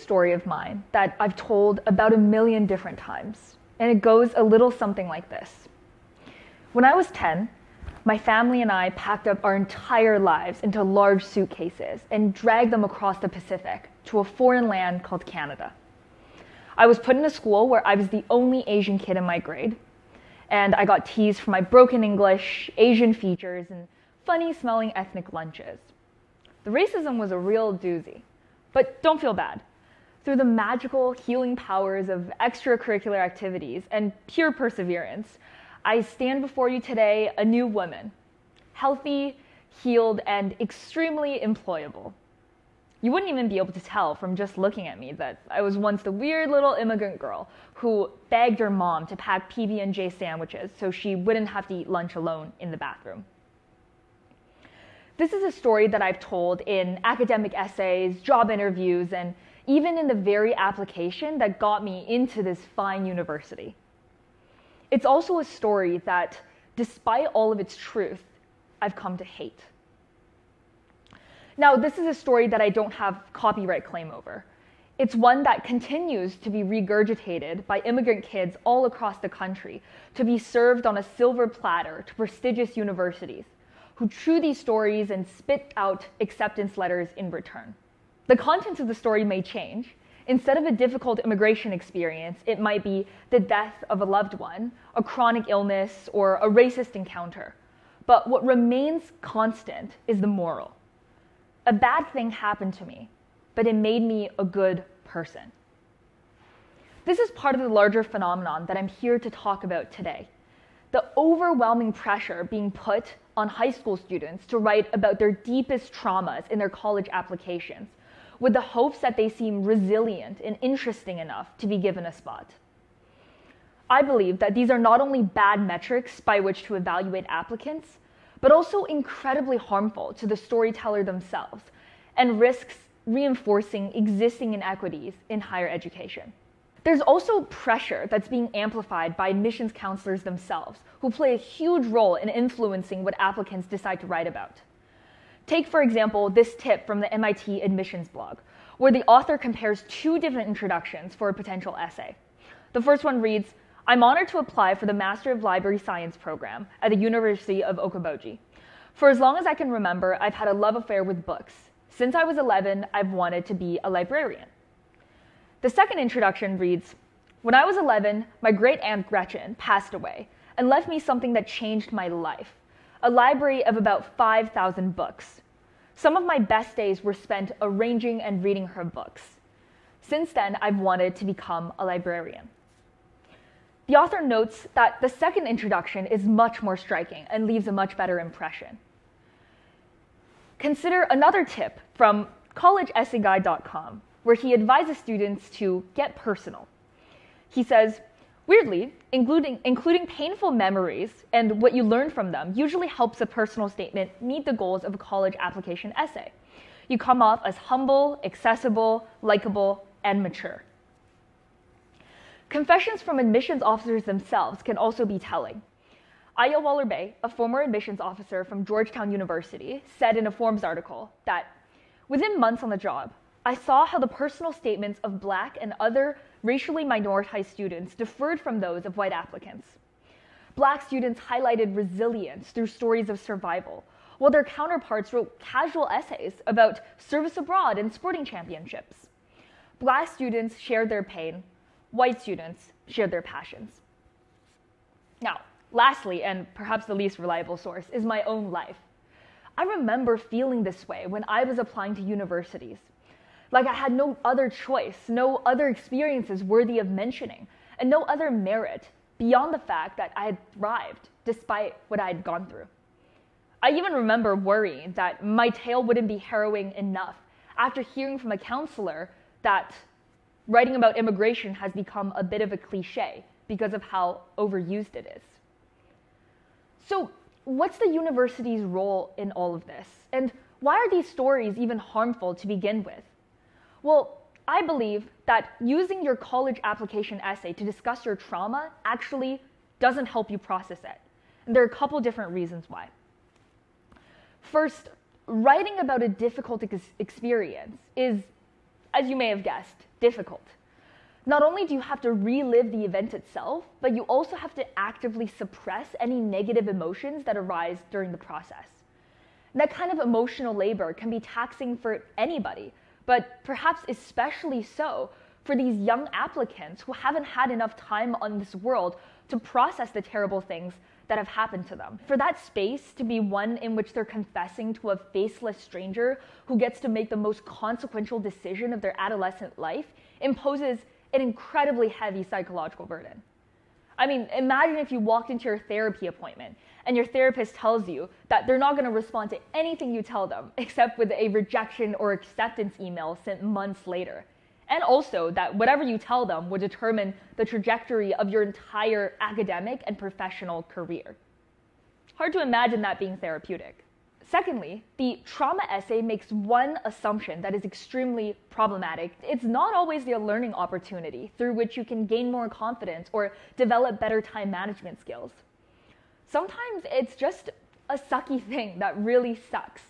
story of mine that I've told about a million different times, and it goes a little something like this. When I was 10, my family and I packed up our entire lives into large suitcases and dragged them across the Pacific to a foreign land called Canada. I was put in a school where I was the only Asian kid in my grade, and I got teased for my broken English, Asian features, and funny smelling ethnic lunches. The racism was a real doozy, but don't feel bad. Through the magical healing powers of extracurricular activities and pure perseverance, I stand before you today a new woman, healthy, healed, and extremely employable. You wouldn't even be able to tell from just looking at me that I was once the weird little immigrant girl who begged her mom to pack PB&J sandwiches so she wouldn't have to eat lunch alone in the bathroom. This is a story that I've told in academic essays, job interviews, and even in the very application that got me into this fine university. It's also a story that, despite all of its truth, I've come to hate. Now, this is a story that I don't have copyright claim over. It's one that continues to be regurgitated by immigrant kids all across the country to be served on a silver platter to prestigious universities who chew these stories and spit out acceptance letters in return. The contents of the story may change, Instead of a difficult immigration experience, it might be the death of a loved one, a chronic illness, or a racist encounter. But what remains constant is the moral. A bad thing happened to me, but it made me a good person. This is part of the larger phenomenon that I'm here to talk about today. The overwhelming pressure being put on high school students to write about their deepest traumas in their college applications with the hopes that they seem resilient and interesting enough to be given a spot. I believe that these are not only bad metrics by which to evaluate applicants, but also incredibly harmful to the storyteller themselves and risks reinforcing existing inequities in higher education. There's also pressure that's being amplified by admissions counselors themselves, who play a huge role in influencing what applicants decide to write about. Take, for example, this tip from the MIT admissions blog, where the author compares two different introductions for a potential essay. The first one reads I'm honored to apply for the Master of Library Science program at the University of Okoboji. For as long as I can remember, I've had a love affair with books. Since I was 11, I've wanted to be a librarian. The second introduction reads When I was 11, my great aunt Gretchen passed away and left me something that changed my life a library of about 5,000 books. Some of my best days were spent arranging and reading her books. Since then, I've wanted to become a librarian. The author notes that the second introduction is much more striking and leaves a much better impression. Consider another tip from collegeessayguide.com, where he advises students to get personal. He says, Weirdly, including, including painful memories and what you learn from them usually helps a personal statement meet the goals of a college application essay. You come off as humble, accessible, likable, and mature. Confessions from admissions officers themselves can also be telling. Aya Waller-Bey, a former admissions officer from Georgetown University, said in a Forbes article that within months on the job, I saw how the personal statements of black and other racially minoritized students differed from those of white applicants. Black students highlighted resilience through stories of survival, while their counterparts wrote casual essays about service abroad and sporting championships. Black students shared their pain, white students shared their passions. Now, lastly, and perhaps the least reliable source, is my own life. I remember feeling this way when I was applying to universities. Like I had no other choice, no other experiences worthy of mentioning, and no other merit beyond the fact that I had thrived despite what I had gone through. I even remember worrying that my tale wouldn't be harrowing enough after hearing from a counselor that writing about immigration has become a bit of a cliche because of how overused it is. So, what's the university's role in all of this? And why are these stories even harmful to begin with? Well, I believe that using your college application essay to discuss your trauma actually doesn't help you process it. And there are a couple different reasons why. First, writing about a difficult ex- experience is as you may have guessed, difficult. Not only do you have to relive the event itself, but you also have to actively suppress any negative emotions that arise during the process. That kind of emotional labor can be taxing for anybody, but perhaps especially so for these young applicants who haven't had enough time on this world to process the terrible things that have happened to them. For that space to be one in which they're confessing to a faceless stranger who gets to make the most consequential decision of their adolescent life imposes an incredibly heavy psychological burden. I mean, imagine if you walked into your therapy appointment and your therapist tells you that they're not going to respond to anything you tell them except with a rejection or acceptance email sent months later. And also that whatever you tell them would determine the trajectory of your entire academic and professional career. Hard to imagine that being therapeutic. Secondly, the trauma essay makes one assumption that is extremely problematic. It's not always the learning opportunity through which you can gain more confidence or develop better time management skills. Sometimes it's just a sucky thing that really sucks.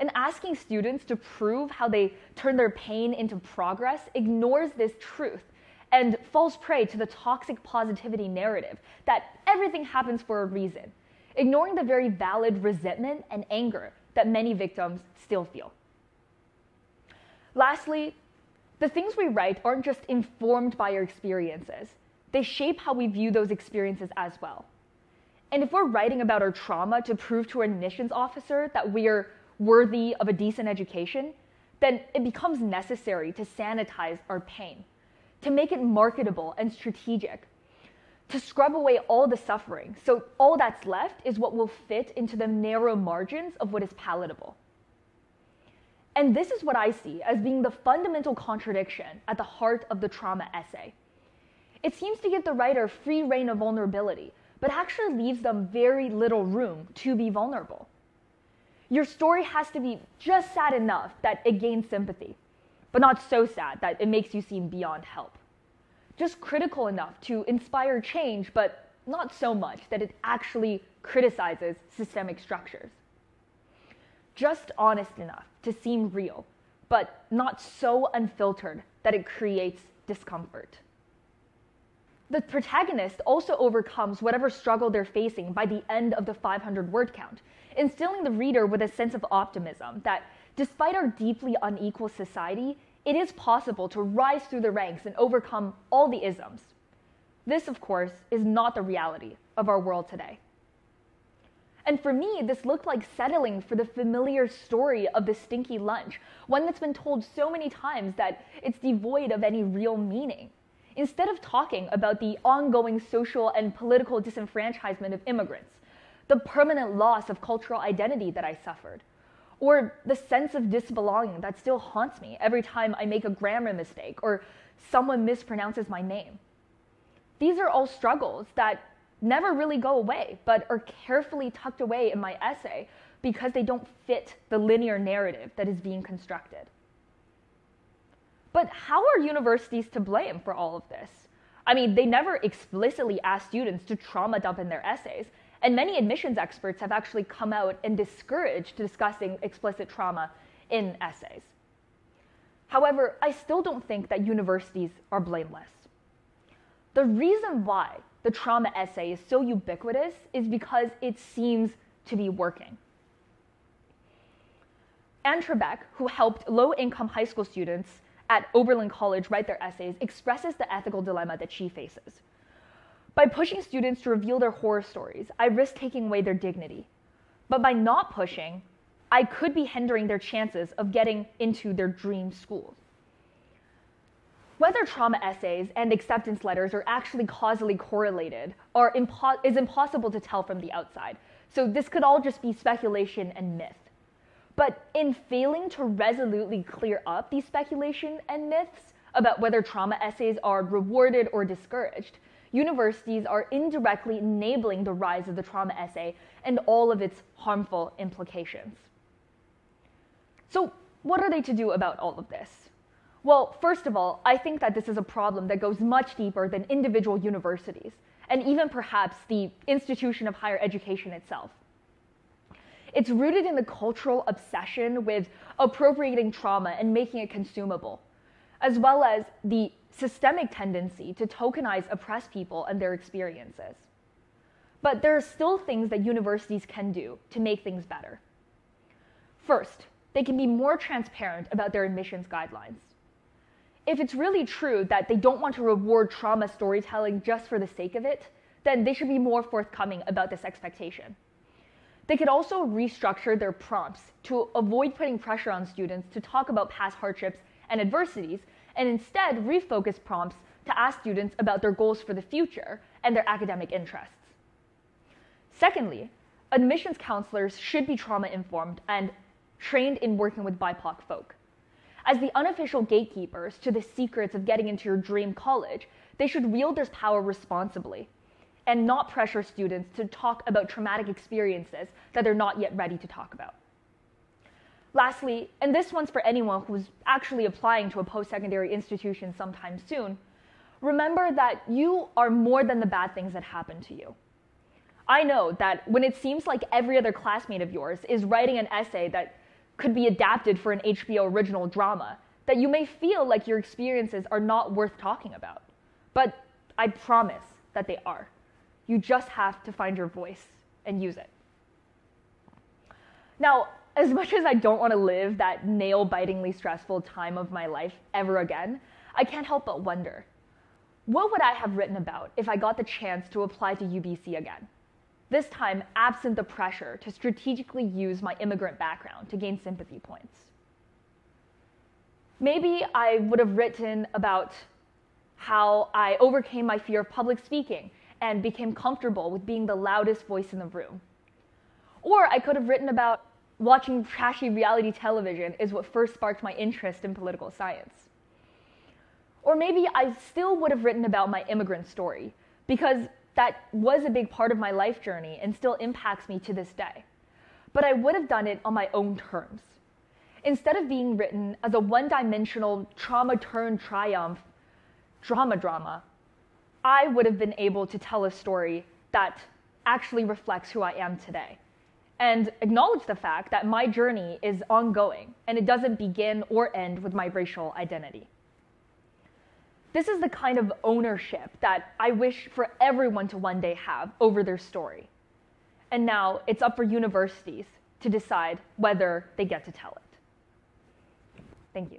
And asking students to prove how they turn their pain into progress ignores this truth and falls prey to the toxic positivity narrative that everything happens for a reason ignoring the very valid resentment and anger that many victims still feel. Lastly, the things we write aren't just informed by our experiences, they shape how we view those experiences as well. And if we're writing about our trauma to prove to our admissions officer that we're worthy of a decent education, then it becomes necessary to sanitize our pain, to make it marketable and strategic, to scrub away all the suffering. So all that's left is what will fit into the narrow margins of what is palatable. And this is what I see as being the fundamental contradiction at the heart of the trauma essay. It seems to give the writer free reign of vulnerability, but actually leaves them very little room to be vulnerable. Your story has to be just sad enough that it gains sympathy, but not so sad that it makes you seem beyond help just critical enough to inspire change, but not so much that it actually criticizes systemic structures. Just honest enough to seem real, but not so unfiltered that it creates discomfort. The protagonist also overcomes whatever struggle they're facing by the end of the 500 word count, instilling the reader with a sense of optimism that despite our deeply unequal society, it is possible to rise through the ranks and overcome all the isms. This, of course, is not the reality of our world today. And for me, this looked like settling for the familiar story of the stinky lunch, one that's been told so many times that it's devoid of any real meaning. Instead of talking about the ongoing social and political disenfranchisement of immigrants, the permanent loss of cultural identity that I suffered, or the sense of disbelonging that still haunts me every time I make a grammar mistake or someone mispronounces my name. These are all struggles that never really go away, but are carefully tucked away in my essay because they don't fit the linear narrative that is being constructed. But how are universities to blame for all of this? I mean, they never explicitly ask students to trauma dump in their essays, and many admissions experts have actually come out and discouraged discussing explicit trauma in essays. However, I still don't think that universities are blameless. The reason why the trauma essay is so ubiquitous is because it seems to be working. Anne Trebek, who helped low income high school students at Oberlin College write their essays, expresses the ethical dilemma that she faces. By pushing students to reveal their horror stories, I risk taking away their dignity. But by not pushing, I could be hindering their chances of getting into their dream schools. Whether trauma essays and acceptance letters are actually causally correlated impo- is impossible to tell from the outside. So this could all just be speculation and myth. But in failing to resolutely clear up these speculation and myths about whether trauma essays are rewarded or discouraged, universities are indirectly enabling the rise of the trauma essay and all of its harmful implications. So, what are they to do about all of this? Well, first of all, I think that this is a problem that goes much deeper than individual universities, and even perhaps the institution of higher education itself. It's rooted in the cultural obsession with appropriating trauma and making it consumable as well as the systemic tendency to tokenize oppressed people and their experiences. But there are still things that universities can do to make things better. First, they can be more transparent about their admissions guidelines. If it's really true that they don't want to reward trauma storytelling just for the sake of it, then they should be more forthcoming about this expectation. They could also restructure their prompts to avoid putting pressure on students to talk about past hardships and adversities, and instead refocus prompts to ask students about their goals for the future and their academic interests. Secondly, admissions counselors should be trauma informed and trained in working with BIPOC folk. As the unofficial gatekeepers to the secrets of getting into your dream college, they should wield their power responsibly and not pressure students to talk about traumatic experiences that they're not yet ready to talk about. Lastly, and this one's for anyone who's actually applying to a post secondary institution sometime soon, remember that you are more than the bad things that happen to you. I know that when it seems like every other classmate of yours is writing an essay that could be adapted for an HBO original drama, that you may feel like your experiences are not worth talking about. But I promise that they are. You just have to find your voice and use it. Now, as much as I don't want to live that nail bitingly stressful time of my life ever again, I can't help but wonder what would I have written about if I got the chance to apply to UBC again? This time, absent the pressure to strategically use my immigrant background to gain sympathy points. Maybe I would have written about how I overcame my fear of public speaking and became comfortable with being the loudest voice in the room. Or I could have written about watching trashy reality television is what first sparked my interest in political science. Or maybe I still would have written about my immigrant story because that was a big part of my life journey and still impacts me to this day. But I would have done it on my own terms. Instead of being written as a one dimensional trauma turn triumph drama drama, I would have been able to tell a story that actually reflects who I am today and acknowledge the fact that my journey is ongoing and it doesn't begin or end with my racial identity. This is the kind of ownership that I wish for everyone to one day have over their story. And now it's up for universities to decide whether they get to tell it. Thank you.